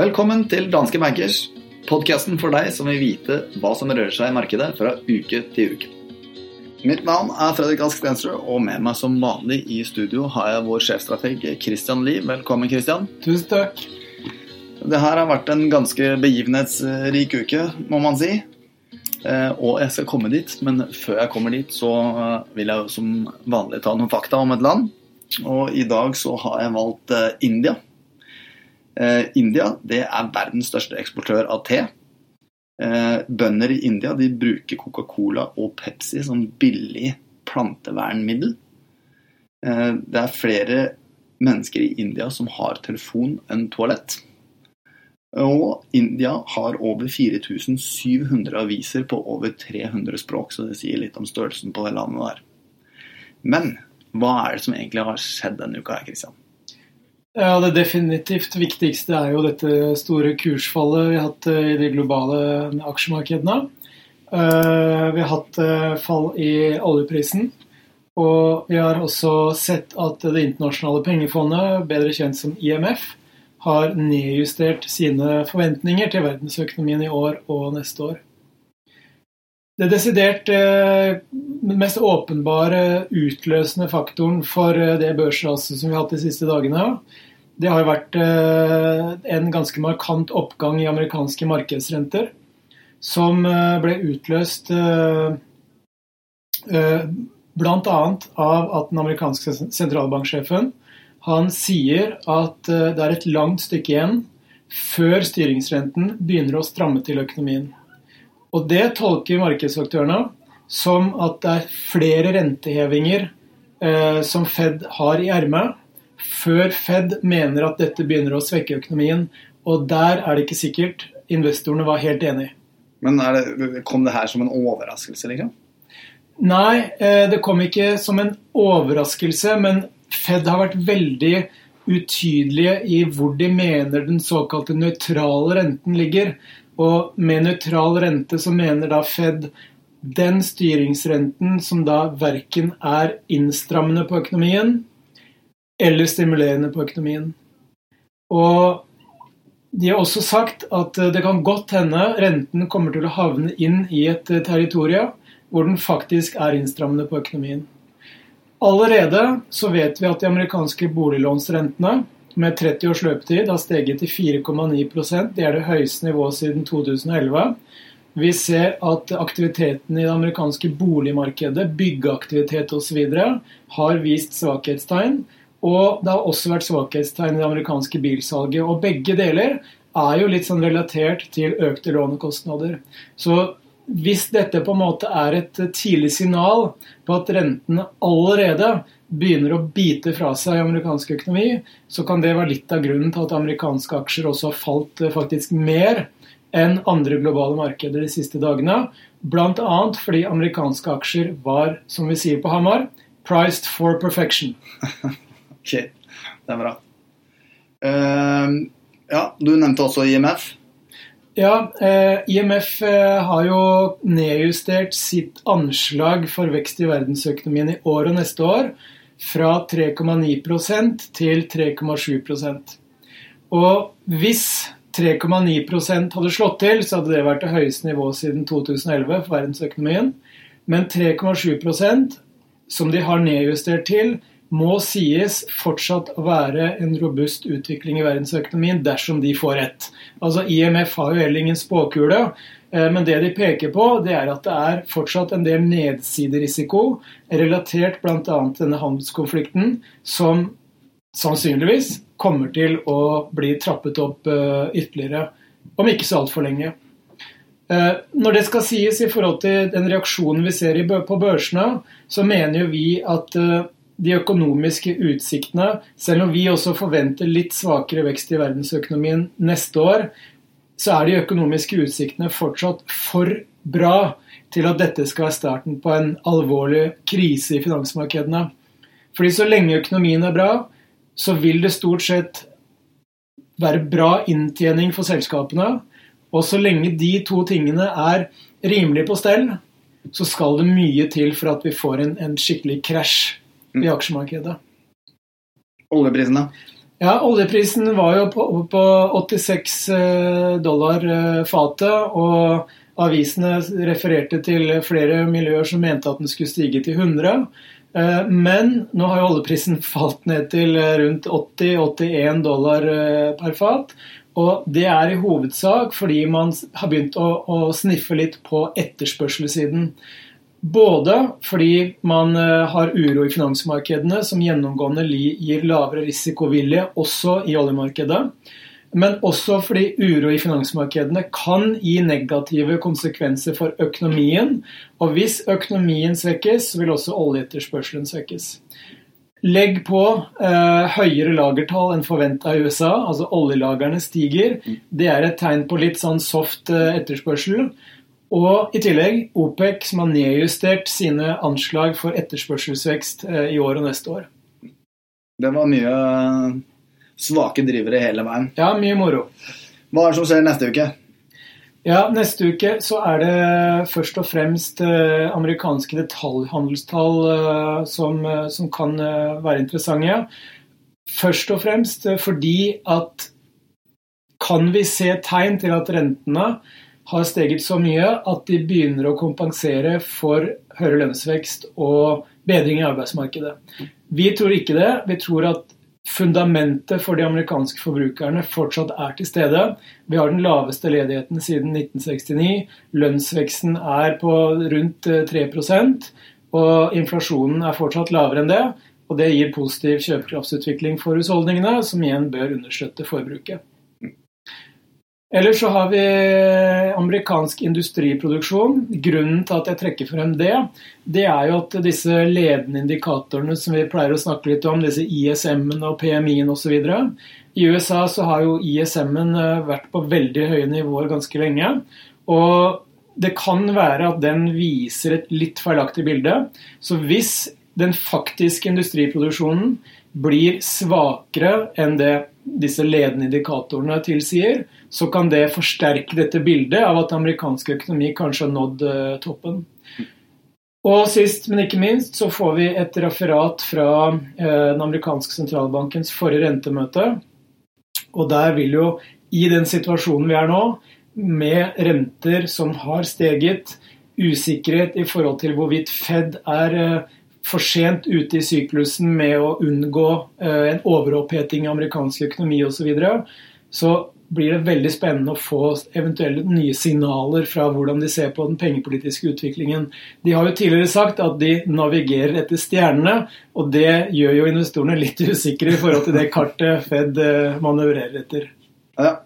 Velkommen til Danske Bankers, podkasten for deg som vil vite hva som rører seg i markedet fra uke til uke. Mitt navn er Fredrik Ask Stensrud, og med meg som vanlig i studio har jeg vår sjefstrateg Christian Lie. Velkommen, Christian. Tusen takk. Det her har vært en ganske begivenhetsrik uke, må man si. Eh, og jeg skal komme dit, men før jeg kommer dit, så eh, vil jeg som vanlig ta noen fakta om et land. Og i dag så har jeg valgt eh, India. India det er verdens største eksportør av te. Bønder i India de bruker Coca-Cola og Pepsi som billig plantevernmiddel. Det er flere mennesker i India som har telefon enn toalett. Og India har over 4700 aviser på over 300 språk, så det sier litt om størrelsen på det landet der. Men hva er det som egentlig har skjedd denne uka her, Kristian? Ja, Det definitivt viktigste er jo dette store kursfallet vi har hatt eh, i de globale aksjemarkedene. Eh, vi har hatt eh, fall i oljeprisen. Og vi har også sett at Det internasjonale pengefondet, bedre kjent som IMF, har nedjustert sine forventninger til verdensøkonomien i år og neste år. Det desidert mest åpenbare utløsende faktoren for det børsraset som vi har hatt de siste dagene, det har vært eh, en ganske markant oppgang i amerikanske markedsrenter, som eh, ble utløst eh, bl.a. av at den amerikanske sentralbanksjefen han sier at det er et langt stykke igjen før styringsrenten begynner å stramme til økonomien. Og Det tolker markedsaktørene som at det er flere rentehevinger som Fed har i ermet, før Fed mener at dette begynner å svekke økonomien. Og der er det ikke sikkert investorene var helt enig. Men det, kom det her som en overraskelse, liksom? Nei, eh, det kom ikke som en overraskelse, men Fed har vært veldig utydelige i hvor de mener den såkalte nøytrale renten ligger. Og med nøytral rente så mener da Fed den styringsrenten som da verken er innstrammende på økonomien eller stimulerende på økonomien. Og de har også sagt at det kan godt hende renten kommer til å havne inn i et territorium hvor den faktisk er innstrammende på økonomien. Allerede så vet vi at de amerikanske boliglånsrentene med 30 års løpetid har steget til 4,9% Det er det høyeste nivået siden 2011. Vi ser at aktiviteten i det amerikanske boligmarkedet, byggeaktivitet osv., har vist svakhetstegn. Og det har også vært svakhetstegn i det amerikanske bilsalget. Og begge deler er jo litt sånn relatert til økte lånekostnader. Så hvis dette på en måte er et tidlig signal på at rentene allerede begynner å bite fra seg i amerikansk økonomi, så kan det være litt av grunnen til at amerikanske aksjer også har falt eh, faktisk mer enn andre globale markeder de siste dagene. Bl.a. fordi amerikanske aksjer var, som vi sier på Hamar, priced for perfection. Ok, det er bra. Uh, ja, du nevnte også IMF. Ja, eh, IMF eh, har jo nedjustert sitt anslag for vekst i verdensøkonomien i år og neste år fra 3,9% til 3,7% Og hvis 3,9 hadde slått til, så hadde det vært det høyeste nivået siden 2011 for verdensøkonomien. Men 3,7% som de har nedjustert til, må sies fortsatt å være en robust utvikling i verdensøkonomien dersom de får rett. Altså IMF har jo heller ingen spåkule, eh, men det de peker på, det er at det er fortsatt en del nedsiderisiko relatert bl.a. denne handelskonflikten, som sannsynligvis kommer til å bli trappet opp eh, ytterligere om ikke så altfor lenge. Eh, når det skal sies i forhold til den reaksjonen vi ser på børsene, så mener jo vi at de økonomiske utsiktene, selv om vi også forventer litt svakere vekst i verdensøkonomien neste år, så er de økonomiske utsiktene fortsatt for bra til at dette skal være starten på en alvorlig krise i finansmarkedene. Fordi så lenge økonomien er bra, så vil det stort sett være bra inntjening for selskapene. Og så lenge de to tingene er rimelig på stell, så skal det mye til for at vi får en, en skikkelig krasj i Mm. aksjemarkedet. Oljeprisene. Ja, oljeprisen var jo på, på 86 eh, dollar eh, fatet, og avisene refererte til flere miljøer som mente at den skulle stige til 100. Eh, Men nå har jo oljeprisen falt ned til rundt 80-81 dollar per fat. Og det er i hovedsak fordi man har begynt å, å sniffe litt på etterspørselssiden. Både fordi man eh, har uro i finansmarkedene, som gjennomgående gir lavere risikovilje også i oljemarkedet. Men også fordi uro i finansmarkedene kan gi negative konsekvenser for økonomien. Og hvis økonomien svekkes, vil også oljeetterspørselen svekkes. Legg på eh, høyere lagertall enn forventa i USA, altså oljelagrene stiger. Det er et tegn på litt sånn soft eh, etterspørsel. Og i tillegg OPEC, som har nedjustert sine anslag for etterspørselsvekst eh, i år og neste år. Det var mye svake drivere hele veien. Ja, mye moro. Hva er det som skjer neste uke? Ja, Neste uke så er det først og fremst eh, amerikanske detaljhandelstall eh, som, som kan være interessante. Først og fremst fordi at kan vi se tegn til at rentene har steget så mye at de begynner å kompensere for høyere lønnsvekst og bedring i arbeidsmarkedet. Vi tror ikke det. Vi tror at fundamentet for de amerikanske forbrukerne fortsatt er til stede. Vi har den laveste ledigheten siden 1969. Lønnsveksten er på rundt eh, 3% og inflasjonen er fortsatt lavere enn det. Og det gir positiv kjøpekraftsutvikling for husholdningene, som igjen bør understøtte forbruket. Ellers så har vi amerikansk industriproduksjon. Grunnen til at jeg trekker frem det, det er jo at disse ledende indikatorene som vi pleier å snakke litt om, disse ISM-ene og PMI-en osv. I USA så har jo ISM-en eh, vært på veldig høye nivåer ganske lenge. Og det kan være at den viser et litt feilaktig bilde. Så hvis den faktiske industriproduksjonen blir svakere enn det disse ledende indikatorene tilsier, så kan det forsterke dette bildet av at amerikansk økonomi kanskje har nådd eh, toppen. Og sist, men ikke minst, så får vi et referat fra eh, den amerikanske sentralbankens forrige rentemøte. Og der vil jo, i den situasjonen vi er nå, med renter som har steget, usikkerhet i forhold til hvorvidt Fed er eh, for sent ute i syklusen med å unngå eh, en overoppheting i amerikansk økonomi osv., så, videre, så blir det veldig spennende å få eventuelle nye signaler fra hvordan de ser på den pengepolitiske utviklingen. De har jo tidligere sagt at de navigerer etter stjernene, og det gjør jo investorene litt usikre i forhold til det kartet Fed eh, manøvrerer etter. Ja.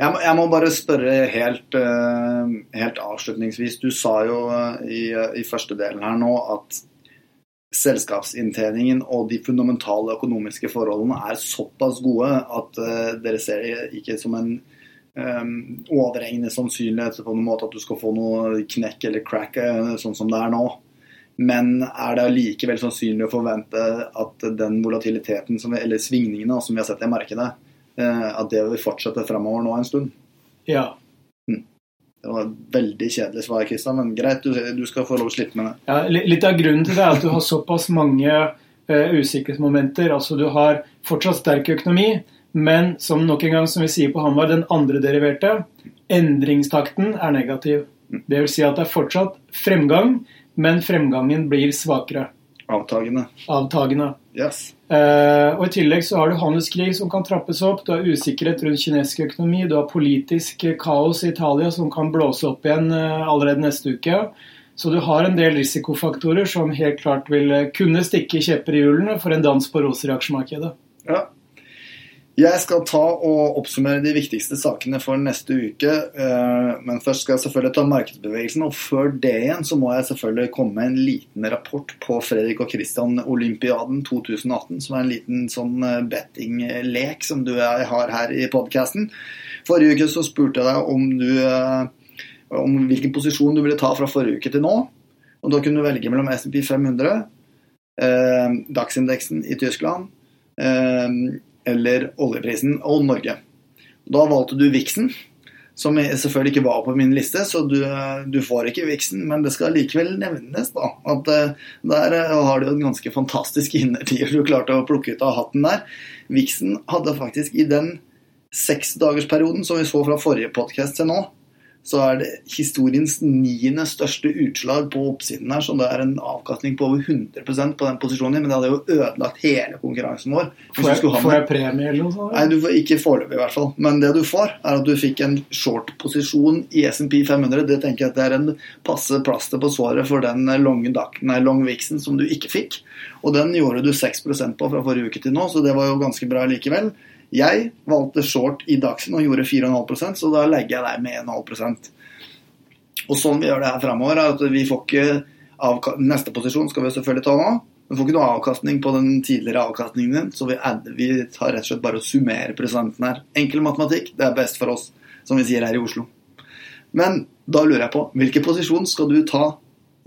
Jeg må, jeg må bare spørre helt, eh, helt avslutningsvis. Du sa jo i, i første delen her nå at selskapsinntjeningen og de fundamentale økonomiske forholdene er såpass gode at eh, dere ser det ikke som en um, overhengende sannsynlighet på noen måte at du skal få noe knekk eller crack eh, sånn som det er nå. Men er det likevel sannsynlig å forvente at den volatiliteten, som, eller svingningene som vi har sett i markedet, eh, at det vil fortsette fremover nå en stund? Ja. Det var et veldig kjedelig svar, Kristian, men greit, du, du skal få lov å slippe med det. Ja, litt av grunnen til det er at du har såpass mange uh, usikkerhetsmomenter. Altså Du har fortsatt sterk økonomi, men som nok en gang som vi sier på Hamar, den andre deriverte, endringstakten er negativ. Det vil si at det er fortsatt fremgang, men fremgangen blir svakere. Avtagende. Avtagende. Yes. Eh, og I tillegg så har du handelskrig som kan trappes opp, du har usikkerhet rundt kinesisk økonomi, du har politisk eh, kaos i Italia som kan blåse opp igjen eh, allerede neste uke. Så du har en del risikofaktorer som helt klart vil kunne stikke kjepper i hjulene for en dans på roser i aksjemarkedet. Ja. Jeg skal ta og oppsummere de viktigste sakene for neste uke. eh, Men først skal jeg selvfølgelig ta markedsbevegelsen. Og før det igjen så må jeg selvfølgelig komme med en liten rapport på Fredrik og Christian-olympiaden 2018. Som er en liten sånn eh, bettinglek som du og jeg har her i podkasten. Forrige uke så spurte jeg deg om, du, eh, om hvilken posisjon du ville ta fra forrige uke til nå. Og da kunne du velge mellom SMP 500, eh, dagsindeksen i Tyskland eh, eller oljeprisen og Norge. Da valgte du Vixen, som selvfølgelig ikke var på min liste, så du, du får ikke viksen. Men det skal likevel nevnes da, at eh, der eh, har du en ganske fantastisk innertier du klarte å plukke ut av hatten der. Viksen hadde faktisk i den seksdagersperioden som vi så fra forrige podkast til nå, så er det historiens niende største utslag på oppsiden her. Så det er en avkastning på over 100% på den posisjonen. Men det hadde jo ødelagt hele konkurransen vår. Får jeg, får jeg premie eller noe sånt? Nei, du får ikke foreløpig i hvert fall. Men det du får, er at du fikk en short-posisjon i SMP 500. Det tenker jeg at det er en passe plaster på såret for den lange nei, long vixen som du ikke fikk. Og den gjorde du 6% på fra forrige uke til nå, så det var jo ganske bra likevel. Jeg valgte short i Dagsen og gjorde 4,5% så da legger jeg deg med 1,5% Og sånn vi gjør det her fremover, er at vi får ikke Neste posisjon skal vi selvfølgelig ta nå. Vi får ikke noe avkastning på den tidligere avkastningen din, så vi, adder, vi tar rett og slett bare å summere prosenten her. Enkel matematikk, det er best for oss, som vi sier her i Oslo. Men da lurer jeg på, hvilken posisjon skal du ta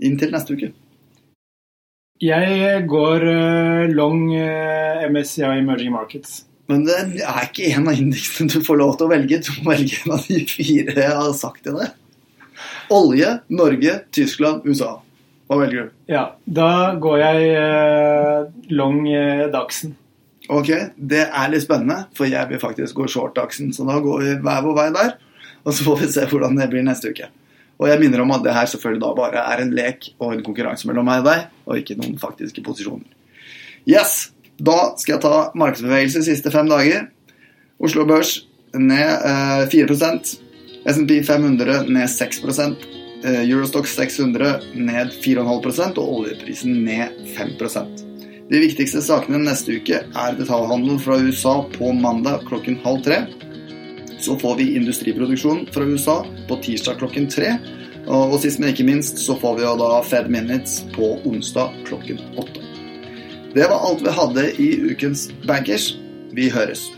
inn til neste uke? Jeg går uh, long uh, MSCI Emerging Markets. Men det er ikke en av indeksene du får lov til å velge. Du må velge en av de fire jeg har sagt til deg. Olje, Norge, Tyskland, USA. Hva velger du? Ja, Da går jeg eh, long eh, Dagsen. Ok, det er litt spennende, for jeg vil faktisk gå short Dagsen. Så da går vi hver vår vei der, og så får vi se hvordan det blir neste uke. Og jeg minner om at det her selvfølgelig da bare er en lek og en konkurranse mellom meg og deg, og ikke noen faktiske posisjoner. Yes! Da skal jeg ta markedsbevegelse de siste fem dager. Oslo Børs ned eh, 4 SMP 500 ned 6 eh, Eurostox 600 ned 4,5% og oljeprisen ned 5% De viktigste sakene neste uke er detaljhandel fra USA på mandag klokken halv tre. Så får vi industriproduksjon fra USA på tirsdag klokken tre. Og sist, men ikke minst, så får vi jo da Fed Minutes på onsdag klokken åtte. Det var alt vi hadde i ukens Bankers. Vi høres.